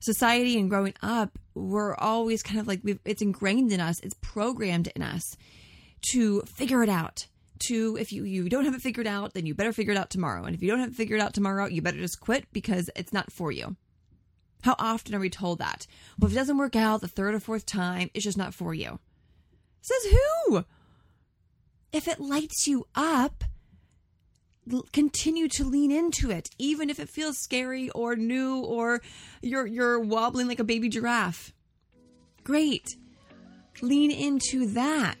society and growing up, we're always kind of like it's ingrained in us, it's programmed in us to figure it out. To if you you don't have it figured out, then you better figure it out tomorrow. And if you don't have it figured out tomorrow, you better just quit because it's not for you. How often are we told that? Well, if it doesn't work out the third or fourth time, it's just not for you. Says who? If it lights you up, continue to lean into it even if it feels scary or new or you're you're wobbling like a baby giraffe. Great. Lean into that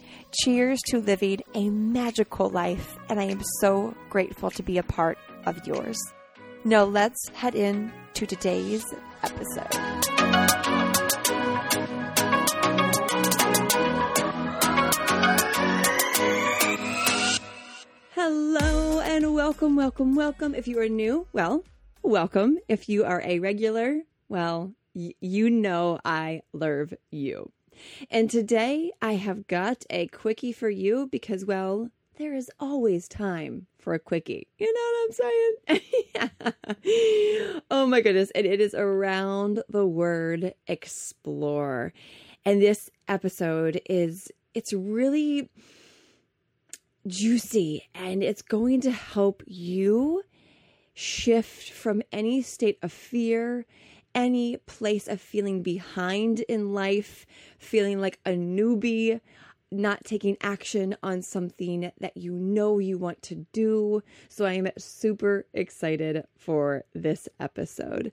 Cheers to living a magical life, and I am so grateful to be a part of yours. Now, let's head in to today's episode. Hello and welcome, welcome, welcome. If you are new, well, welcome. If you are a regular, well, y- you know I love you. And today I have got a quickie for you because, well, there is always time for a quickie. You know what I'm saying? oh my goodness. And it is around the word explore. And this episode is, it's really juicy and it's going to help you shift from any state of fear, any place of feeling behind in life, feeling like a newbie, not taking action on something that you know you want to do. So I am super excited for this episode.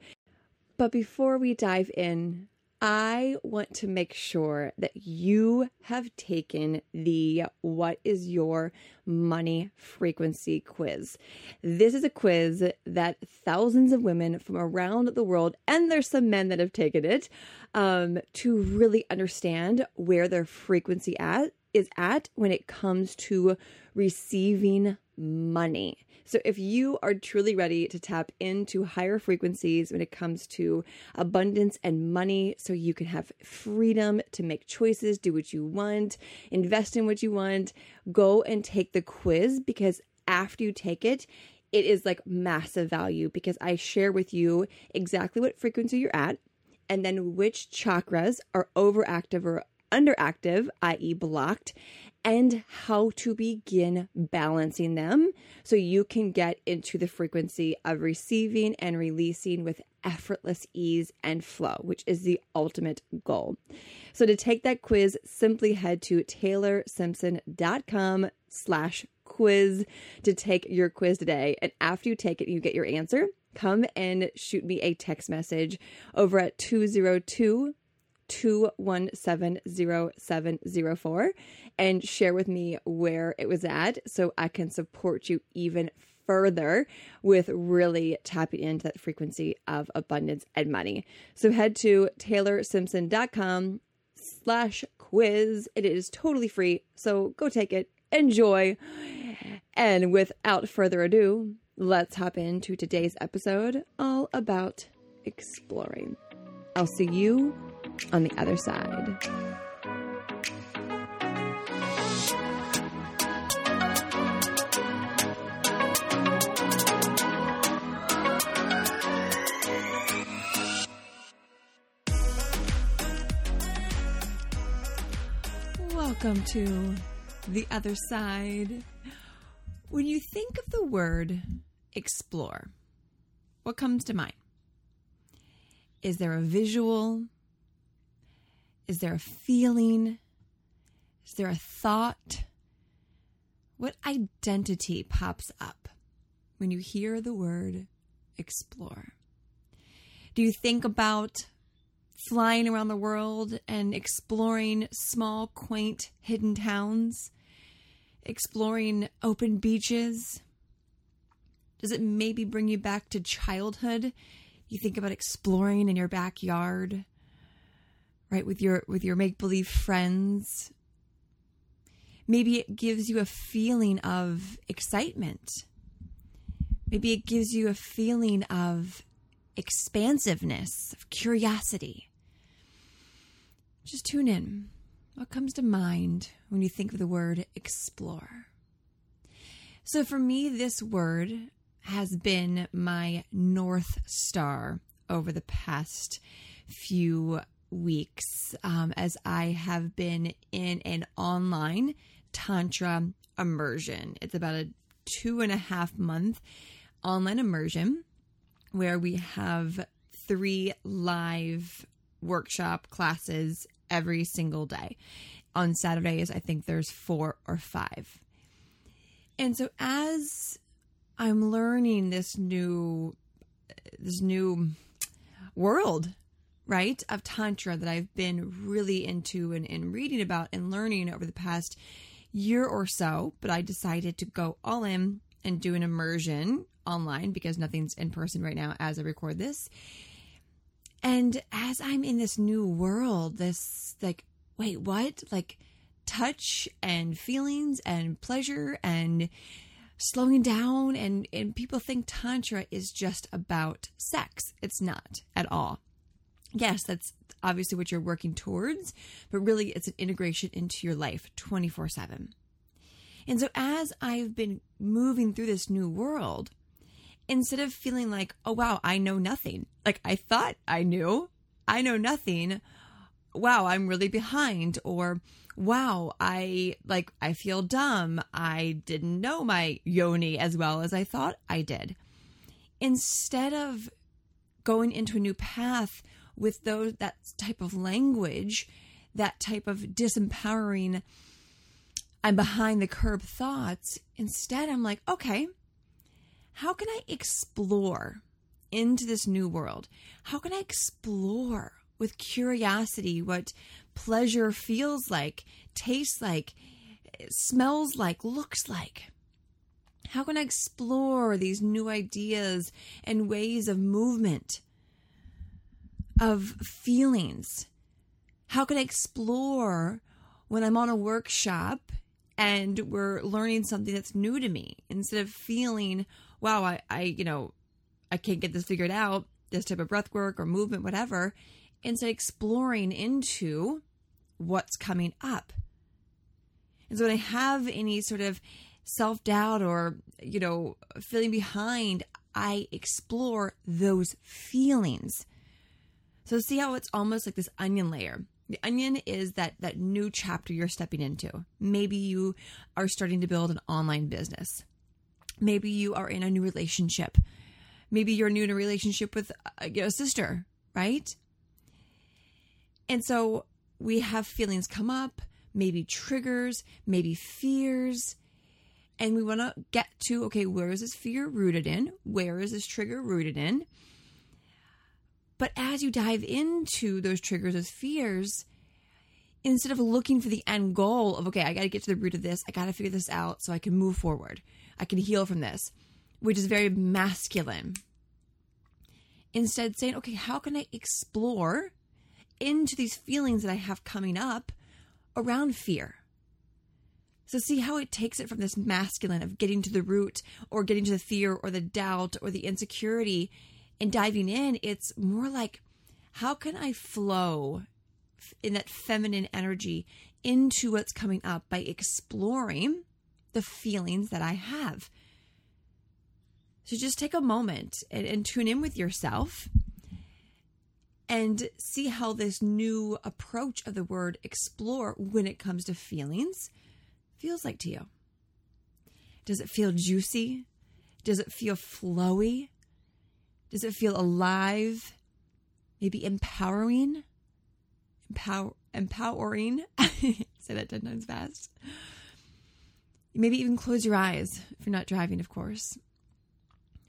But before we dive in, I want to make sure that you have taken the What is Your Money Frequency quiz. This is a quiz that thousands of women from around the world, and there's some men that have taken it, um, to really understand where their frequency at is at when it comes to receiving money. So, if you are truly ready to tap into higher frequencies when it comes to abundance and money, so you can have freedom to make choices, do what you want, invest in what you want, go and take the quiz because after you take it, it is like massive value because I share with you exactly what frequency you're at and then which chakras are overactive or underactive, i.e., blocked, and how to begin balancing them so you can get into the frequency of receiving and releasing with effortless ease and flow, which is the ultimate goal. So to take that quiz, simply head to taylorsimpson.com slash quiz to take your quiz today. And after you take it, you get your answer. Come and shoot me a text message over at 202 2170704 and share with me where it was at so I can support you even further with really tapping into that frequency of abundance and money. So head to taylorsimpson.com slash quiz. It is totally free. So go take it. Enjoy. And without further ado, let's hop into today's episode all about exploring. I'll see you on the other side. Welcome to the other side. When you think of the word explore, what comes to mind? Is there a visual? Is there a feeling? Is there a thought? What identity pops up when you hear the word explore? Do you think about flying around the world and exploring small, quaint, hidden towns? Exploring open beaches? Does it maybe bring you back to childhood? You think about exploring in your backyard, right, with your with your make-believe friends, Maybe it gives you a feeling of excitement. Maybe it gives you a feeling of expansiveness, of curiosity. Just tune in. What comes to mind when you think of the word explore? So, for me, this word has been my North Star over the past few weeks um, as I have been in an online Tantra immersion. It's about a two and a half month online immersion where we have three live workshop classes every single day. On Saturdays, I think there's four or five. And so as I'm learning this new this new world, right, of tantra that I've been really into and, and reading about and learning over the past year or so, but I decided to go all in and do an immersion online because nothing's in person right now as I record this. And as I'm in this new world, this like, wait, what? Like touch and feelings and pleasure and slowing down and and people think tantra is just about sex. It's not at all. Yes, that's obviously what you're working towards, but really it's an integration into your life 24 7. And so as I've been moving through this new world, instead of feeling like, oh, wow, I know nothing, like I thought I knew, I know nothing, wow, I'm really behind, or wow, I like, I feel dumb. I didn't know my yoni as well as I thought I did. Instead of going into a new path with those that type of language, that type of disempowering I'm behind the curb thoughts. Instead, I'm like, okay, how can I explore into this new world? How can I explore with curiosity what pleasure feels like, tastes like, smells like, looks like? How can I explore these new ideas and ways of movement? Of feelings. How can I explore when I'm on a workshop and we're learning something that's new to me instead of feeling, wow, I, I you know, I can't get this figured out, this type of breath work or movement, whatever, instead exploring into what's coming up. And so when I have any sort of self doubt or, you know, feeling behind, I explore those feelings so see how it's almost like this onion layer. The onion is that that new chapter you're stepping into. Maybe you are starting to build an online business. Maybe you are in a new relationship. Maybe you're new in a relationship with uh, a, a sister, right? And so we have feelings come up, maybe triggers, maybe fears, and we want to get to okay, where is this fear rooted in? Where is this trigger rooted in? But as you dive into those triggers, those fears, instead of looking for the end goal of, okay, I got to get to the root of this, I got to figure this out so I can move forward, I can heal from this, which is very masculine. Instead, saying, okay, how can I explore into these feelings that I have coming up around fear? So, see how it takes it from this masculine of getting to the root or getting to the fear or the doubt or the insecurity and diving in, it's more like, how can I flow in that feminine energy into what's coming up by exploring the feelings that I have? So just take a moment and, and tune in with yourself and see how this new approach of the word explore when it comes to feelings feels like to you. Does it feel juicy? Does it feel flowy? Does it feel alive? Maybe empowering? Empower empowering. Say that 10 times fast. Maybe even close your eyes if you're not driving, of course.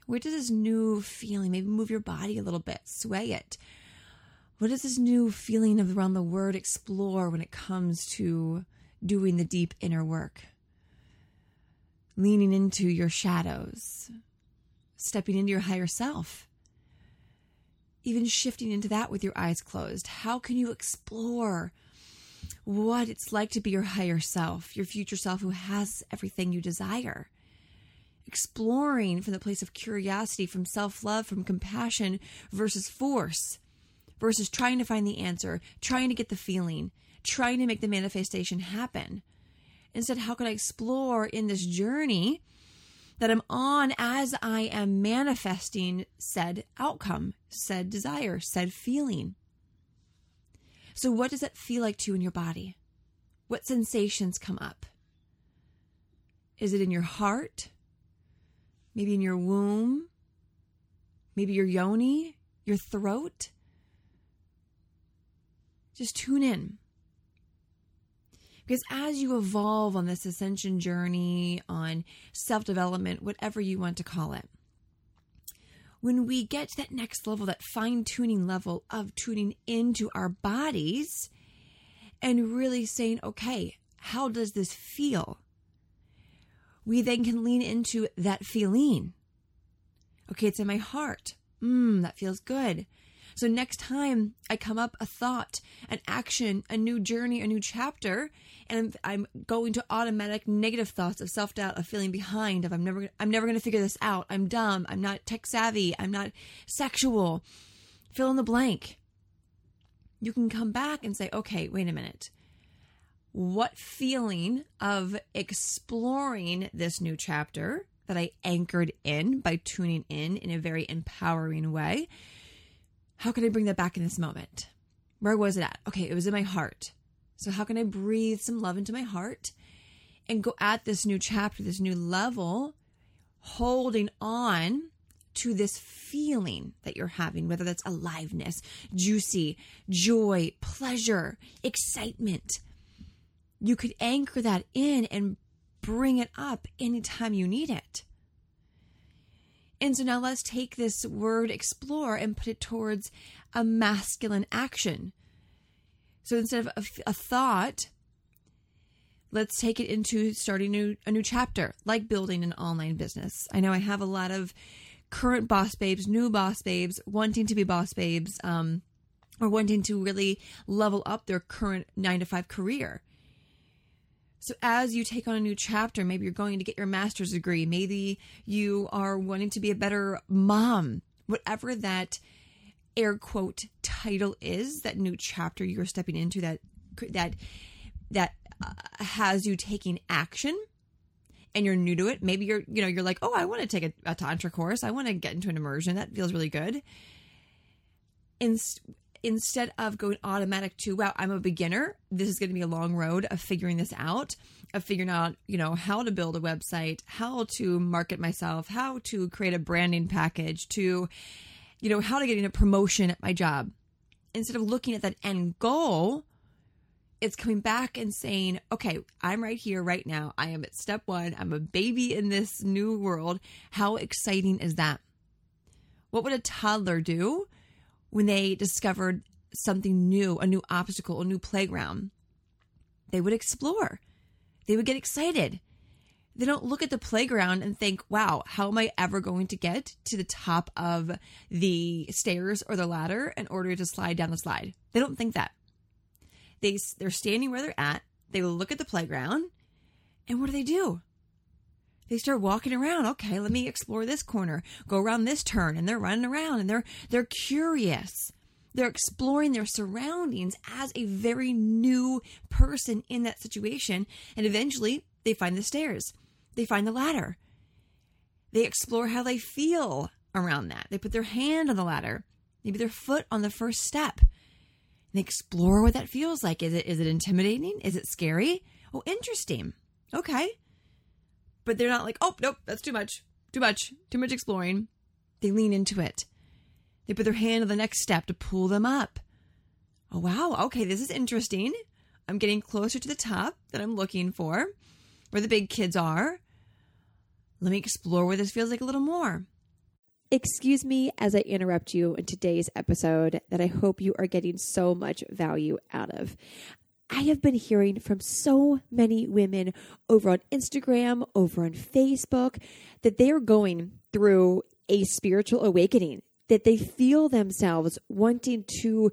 What does this new feeling? Maybe move your body a little bit, sway it. What is this new feeling of around the word explore when it comes to doing the deep inner work? Leaning into your shadows, stepping into your higher self, even shifting into that with your eyes closed. How can you explore what it's like to be your higher self, your future self who has everything you desire? Exploring from the place of curiosity, from self love, from compassion versus force, versus trying to find the answer, trying to get the feeling, trying to make the manifestation happen. Instead, how can I explore in this journey that I'm on as I am manifesting said outcome, said desire, said feeling. So, what does it feel like to you in your body? What sensations come up? Is it in your heart? Maybe in your womb? Maybe your yoni, your throat? Just tune in. Because as you evolve on this ascension journey, on self development, whatever you want to call it, when we get to that next level, that fine tuning level of tuning into our bodies and really saying, okay, how does this feel? We then can lean into that feeling. Okay, it's in my heart. Mmm, that feels good. So next time I come up a thought, an action, a new journey, a new chapter, and I'm, going to automatic negative thoughts of self doubt, of feeling behind, of I'm never I'm never going to figure this out. I'm dumb. I'm not tech savvy. I'm not sexual. Fill in the blank. You can come back and say, okay, wait a minute. What feeling of exploring this new chapter that I anchored in by tuning in in a very empowering way? How can I bring that back in this moment? Where was it at? Okay, it was in my heart. So, how can I breathe some love into my heart and go at this new chapter, this new level, holding on to this feeling that you're having, whether that's aliveness, juicy, joy, pleasure, excitement? You could anchor that in and bring it up anytime you need it. And so now let's take this word explore and put it towards a masculine action. So instead of a, a thought, let's take it into starting a new, a new chapter, like building an online business. I know I have a lot of current boss babes, new boss babes, wanting to be boss babes, um, or wanting to really level up their current nine to five career. So, as you take on a new chapter, maybe you're going to get your master's degree, maybe you are wanting to be a better mom, whatever that air quote title is, that new chapter you're stepping into that that that uh, has you taking action and you're new to it. Maybe you're you know you're like oh i want to take a, a tantra course. I want to get into an immersion. That feels really good. In, instead of going automatic to, wow, I'm a beginner, this is going to be a long road of figuring this out, of figuring out, you know, how to build a website, how to market myself, how to create a branding package, to, you know, how to get a promotion at my job. Instead of looking at that end goal, it's coming back and saying, okay, I'm right here right now. I am at step one. I'm a baby in this new world. How exciting is that? What would a toddler do when they discovered something new, a new obstacle, a new playground, they would explore. They would get excited. They don't look at the playground and think, wow, how am I ever going to get to the top of the stairs or the ladder in order to slide down the slide? They don't think that. They, they're standing where they're at. They look at the playground. And what do they do? They start walking around. Okay, let me explore this corner, go around this turn, and they're running around and they're they're curious. They're exploring their surroundings as a very new person in that situation, and eventually they find the stairs. They find the ladder. They explore how they feel around that. They put their hand on the ladder, maybe their foot on the first step. They explore what that feels like. Is it is it intimidating? Is it scary? Oh, interesting. Okay but they're not like, oh, nope, that's too much, too much, too much exploring. They lean into it. They put their hand on the next step to pull them up. oh, wow, okay, this is interesting. I'm getting closer to the top that I'm looking for, where the big kids are. Let me explore where this feels like a little more. Excuse me as I interrupt you in today's episode that I hope you are getting so much value out of. I have been hearing from so many women over on Instagram, over on Facebook, that they are going through a spiritual awakening, that they feel themselves wanting to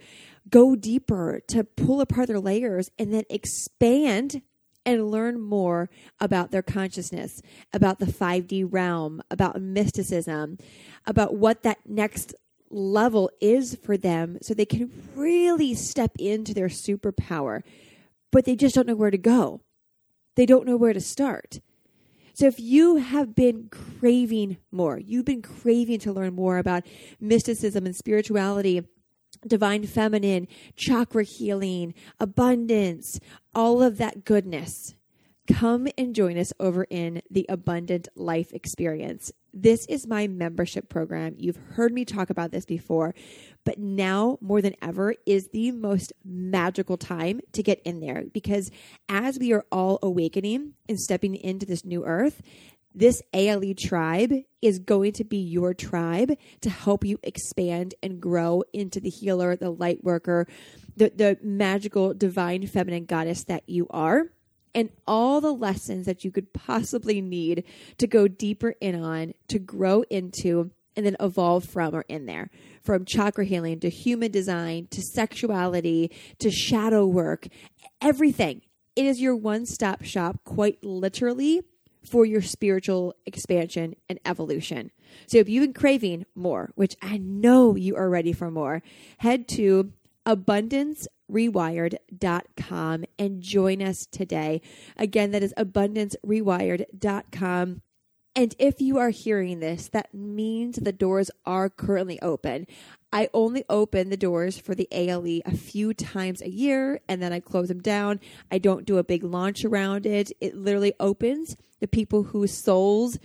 go deeper, to pull apart their layers, and then expand and learn more about their consciousness, about the 5D realm, about mysticism, about what that next level is for them so they can really step into their superpower, but they just don't know where to go. They don't know where to start. So if you have been craving more, you've been craving to learn more about mysticism and spirituality, divine feminine, chakra healing, abundance, all of that goodness. Come and join us over in the Abundant Life Experience. This is my membership program. You've heard me talk about this before, but now more than ever is the most magical time to get in there because as we are all awakening and stepping into this new earth, this ALE tribe is going to be your tribe to help you expand and grow into the healer, the light worker, the, the magical divine feminine goddess that you are. And all the lessons that you could possibly need to go deeper in on, to grow into, and then evolve from are in there. From chakra healing to human design to sexuality to shadow work, everything. It is your one stop shop, quite literally for your spiritual expansion and evolution. So if you've been craving more, which I know you are ready for more, head to abundancerewired.com and join us today. Again, that is abundancerewired.com. And if you are hearing this, that means the doors are currently open. I only open the doors for the ALE a few times a year and then I close them down. I don't do a big launch around it. It literally opens the people whose souls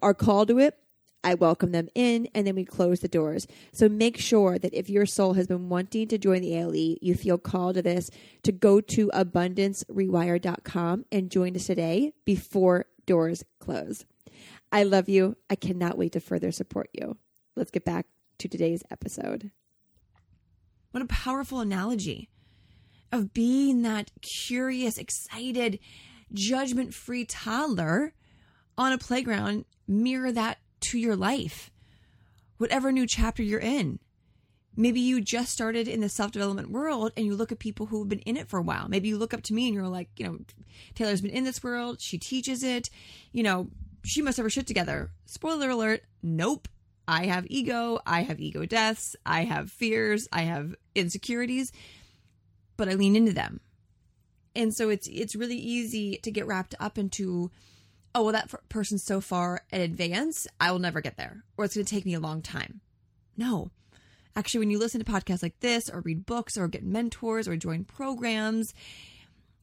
are called to it. I welcome them in and then we close the doors. So make sure that if your soul has been wanting to join the ALE, you feel called to this, to go to abundancerewired.com and join us today before doors close. I love you. I cannot wait to further support you. Let's get back to today's episode. What a powerful analogy of being that curious, excited, judgment free toddler on a playground. Mirror that to your life, whatever new chapter you're in. Maybe you just started in the self development world and you look at people who have been in it for a while. Maybe you look up to me and you're like, you know, Taylor's been in this world. She teaches it. You know, she must have her shit together. Spoiler alert, nope. I have ego, I have ego deaths, I have fears, I have insecurities, but I lean into them. And so it's it's really easy to get wrapped up into oh well that person's so far in advance, I will never get there or it's going to take me a long time. No. Actually, when you listen to podcasts like this or read books or get mentors or join programs,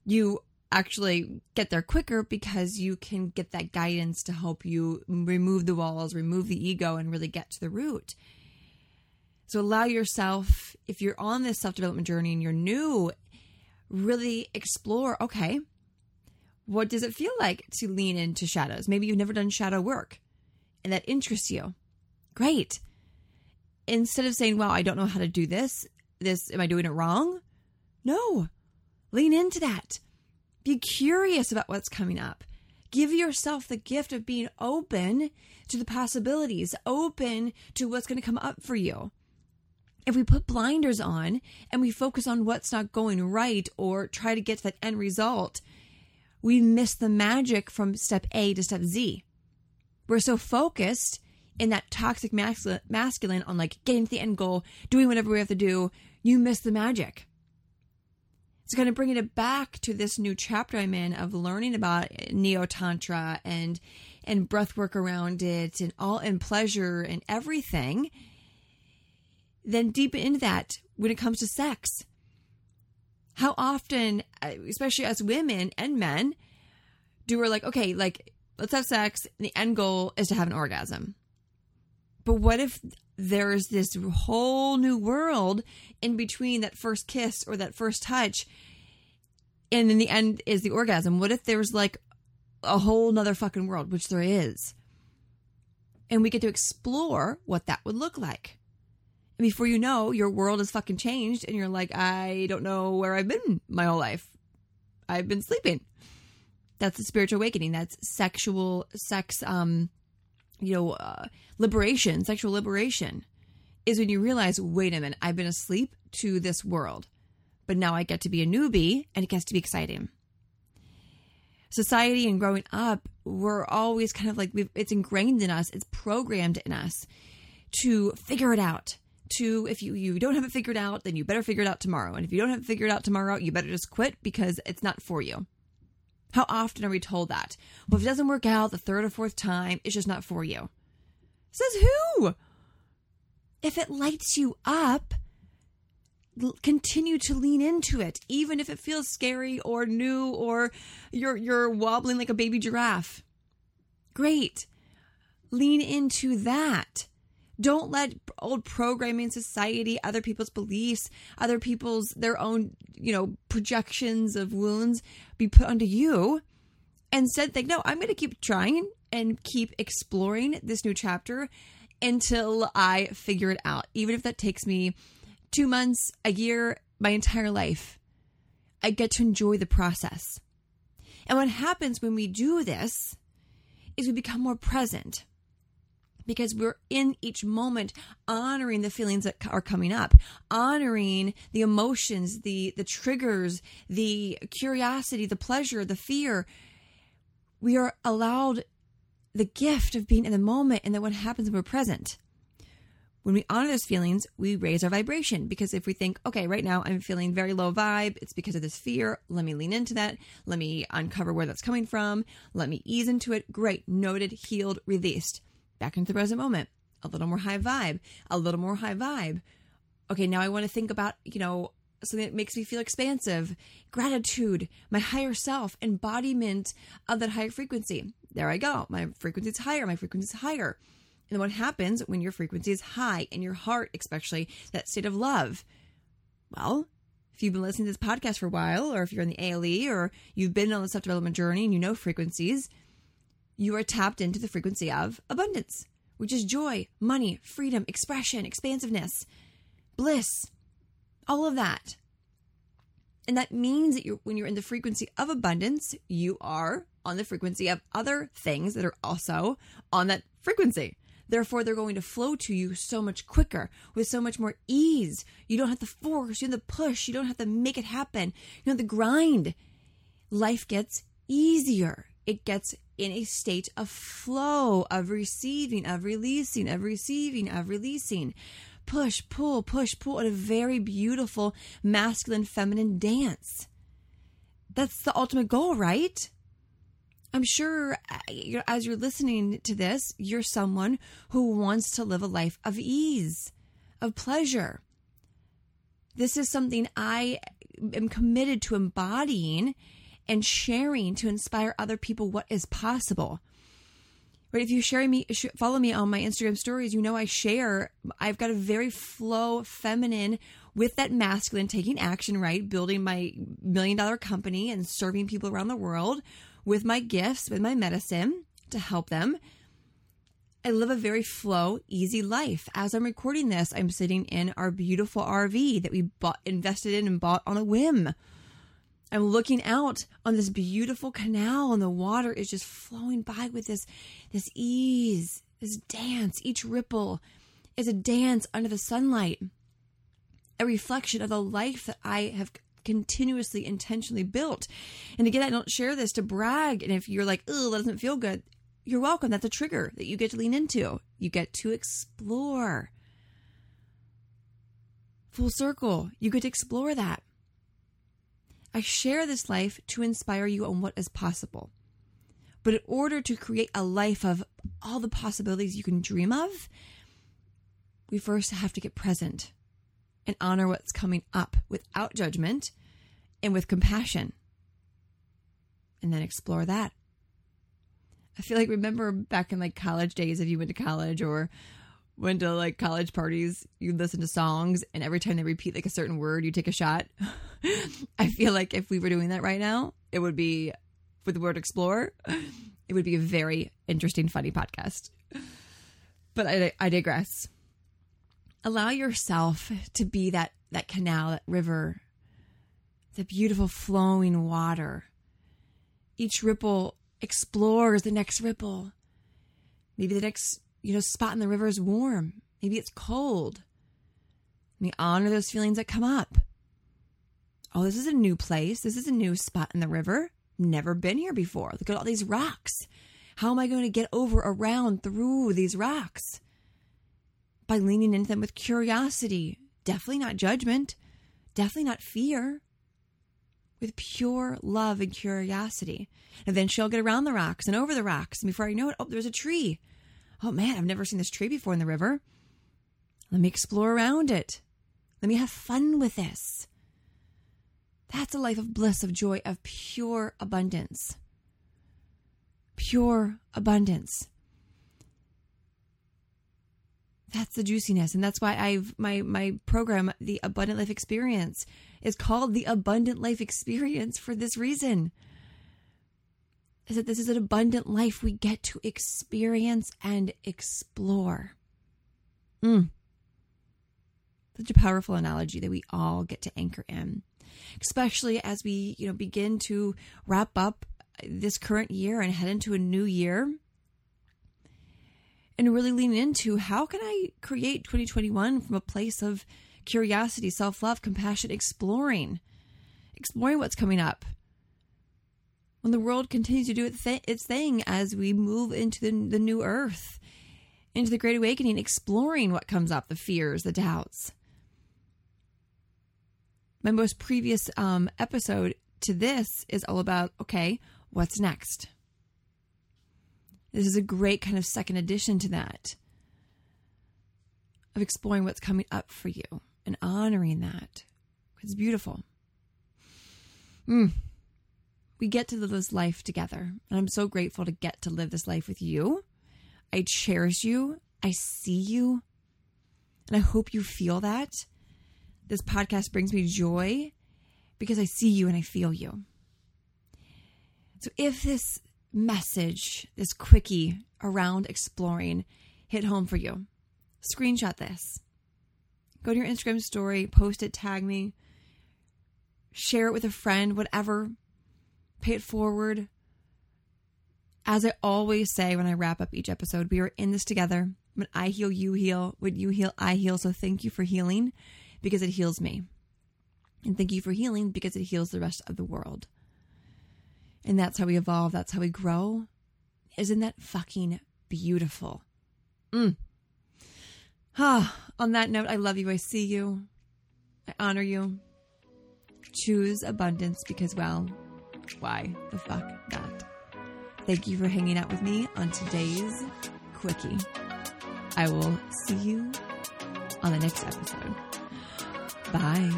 you actually get there quicker because you can get that guidance to help you remove the walls, remove the ego, and really get to the root. So allow yourself, if you're on this self development journey and you're new, really explore okay, what does it feel like to lean into shadows? Maybe you've never done shadow work and that interests you. Great. Instead of saying, wow, I don't know how to do this, this, am I doing it wrong? No, lean into that be curious about what's coming up. Give yourself the gift of being open to the possibilities, open to what's going to come up for you. If we put blinders on and we focus on what's not going right or try to get to that end result, we miss the magic from step A to step Z. We're so focused in that toxic masculine on like getting to the end goal, doing whatever we have to do, you miss the magic it's kind of bringing it back to this new chapter I'm in of learning about neo tantra and and breath work around it and all and pleasure and everything. Then deep into that when it comes to sex. How often, uh, especially as women and men, do we're like, okay, like let's have sex. The end goal is to have an orgasm. But what if there's this whole new world in between that first kiss or that first touch and in the end is the orgasm what if there's like a whole nother fucking world which there is and we get to explore what that would look like before you know your world is fucking changed and you're like i don't know where i've been my whole life. I've been sleeping. That's a spiritual awakening. That's sexual sex um you know uh, liberation sexual liberation is when you realize wait a minute i've been asleep to this world but now i get to be a newbie and it gets to be exciting. Society and growing up we're always kind of like it's ingrained in us it's programmed in us to figure it out to if you you don't have it figured out then you better figure it out tomorrow and if you don't have it figured out tomorrow you better just quit because it's not for you how often are we told that? Well, if it doesn't work out the third or fourth time, it's just not for you. Says who? If it lights you up, continue to lean into it, even if it feels scary or new or you're you're wobbling like a baby giraffe. Great. Lean into that. Don't let old programming society, other people's beliefs, other people's their own, you know, projections of wounds be put onto you. Instead, think, no, I'm going to keep trying and keep exploring this new chapter until I figure it out, even if that takes me two months, a year, my entire life. I get to enjoy the process. And what happens when we do this is we become more present because we're in each moment honoring the feelings that are coming up honoring the emotions the the triggers the curiosity the pleasure the fear we are allowed the gift of being in the moment and then what happens when we're present when we honor those feelings, we raise our vibration because if we think, okay, right now I'm feeling very low vibe, it's because of this fear. Let me lean into that. Let me uncover where that's coming from. Let me ease into it. Great. Noted, healed, released back into the present moment. A little more high vibe, a little more high vibe. Okay, now I want to think about, you know, something that makes me feel expansive, gratitude, my higher self, embodiment of that higher frequency. There I go. My frequency is higher, my frequency is higher. And what happens when your frequency is high in your heart, especially that state of love? Well, if you've been listening to this podcast for a while, or if you're in the ALE, or you've been on the self development journey and you know frequencies, you are tapped into the frequency of abundance, which is joy, money, freedom, expression, expansiveness, bliss, all of that. And that means that you're, when you're in the frequency of abundance, you are on the frequency of other things that are also on that frequency. Therefore, they're going to flow to you so much quicker with so much more ease. You don't have to force, you don't have to push, you don't have to make it happen. You know, the grind. Life gets easier. It gets in a state of flow, of receiving, of releasing, of receiving, of releasing. Push, pull, push, pull in a very beautiful masculine feminine dance. That's the ultimate goal, right? I'm sure uh, as you're listening to this, you're someone who wants to live a life of ease, of pleasure. This is something I am committed to embodying and sharing to inspire other people what is possible. Right? If you share me, follow me on my Instagram stories, you know I share. I've got a very flow, feminine, with that masculine, taking action. Right, building my million dollar company and serving people around the world with my gifts, with my medicine to help them. I live a very flow, easy life. As I'm recording this, I'm sitting in our beautiful RV that we bought, invested in, and bought on a whim. I'm looking out on this beautiful canal and the water is just flowing by with this this ease, this dance. Each ripple is a dance under the sunlight. A reflection of the life that I have continuously intentionally built. And again, I don't share this to brag. And if you're like, oh, that doesn't feel good, you're welcome. That's a trigger that you get to lean into. You get to explore. Full circle. You get to explore that. I share this life to inspire you on what is possible. But in order to create a life of all the possibilities you can dream of, we first have to get present and honor what's coming up without judgment and with compassion. And then explore that. I feel like remember back in like college days if you went to college or went to like college parties, you listen to songs, and every time they repeat like a certain word, you take a shot. I feel like if we were doing that right now, it would be with the word explore. It would be a very interesting, funny podcast. But I, I digress. Allow yourself to be that that canal, that river, the beautiful flowing water. Each ripple explores the next ripple. Maybe the next, you know, spot in the river is warm. Maybe it's cold. We honor those feelings that come up. Oh, this is a new place. This is a new spot in the river. Never been here before. Look at all these rocks. How am I going to get over, around, through these rocks? By leaning into them with curiosity. Definitely not judgment. Definitely not fear with pure love and curiosity. And then she'll get around the rocks and over the rocks. And before I know it, oh, there's a tree. Oh man, I've never seen this tree before in the river. Let me explore around it. Let me have fun with this. That's a life of bliss, of joy, of pure abundance. Pure abundance. That's the juiciness. And that's why I've my my program, the Abundant Life Experience, is called the Abundant Life Experience for this reason. Is that this is an abundant life we get to experience and explore. Mm. Such a powerful analogy that we all get to anchor in, especially as we, you know, begin to wrap up this current year and head into a new year and really lean into how can I create 2021 from a place of curiosity, self love, compassion, exploring, exploring what's coming up. When the world continues to do its thing as we move into the, the new earth, into the great awakening, exploring what comes up, the fears, the doubts. My most previous um, episode to this is all about okay, what's next? This is a great kind of second addition to that of exploring what's coming up for you and honoring that. It's beautiful. Mm. We get to live this life together. And I'm so grateful to get to live this life with you. I cherish you. I see you. And I hope you feel that. This podcast brings me joy because I see you and I feel you. So if this message, this quickie around exploring hit home for you, screenshot this. Go to your Instagram story, post it, tag me, share it with a friend, whatever. Pay it forward. As I always say when I wrap up each episode, we are in this together. When I heal, you heal. When you heal, I heal. So thank you for healing because it heals me. And thank you for healing because it heals the rest of the world. And that's how we evolve. That's how we grow. Isn't that fucking beautiful? Mm. Ah, on that note, I love you. I see you. I honor you. Choose abundance because, well, why the fuck not? Thank you for hanging out with me on today's Quickie. I will see you on the next episode. Bye.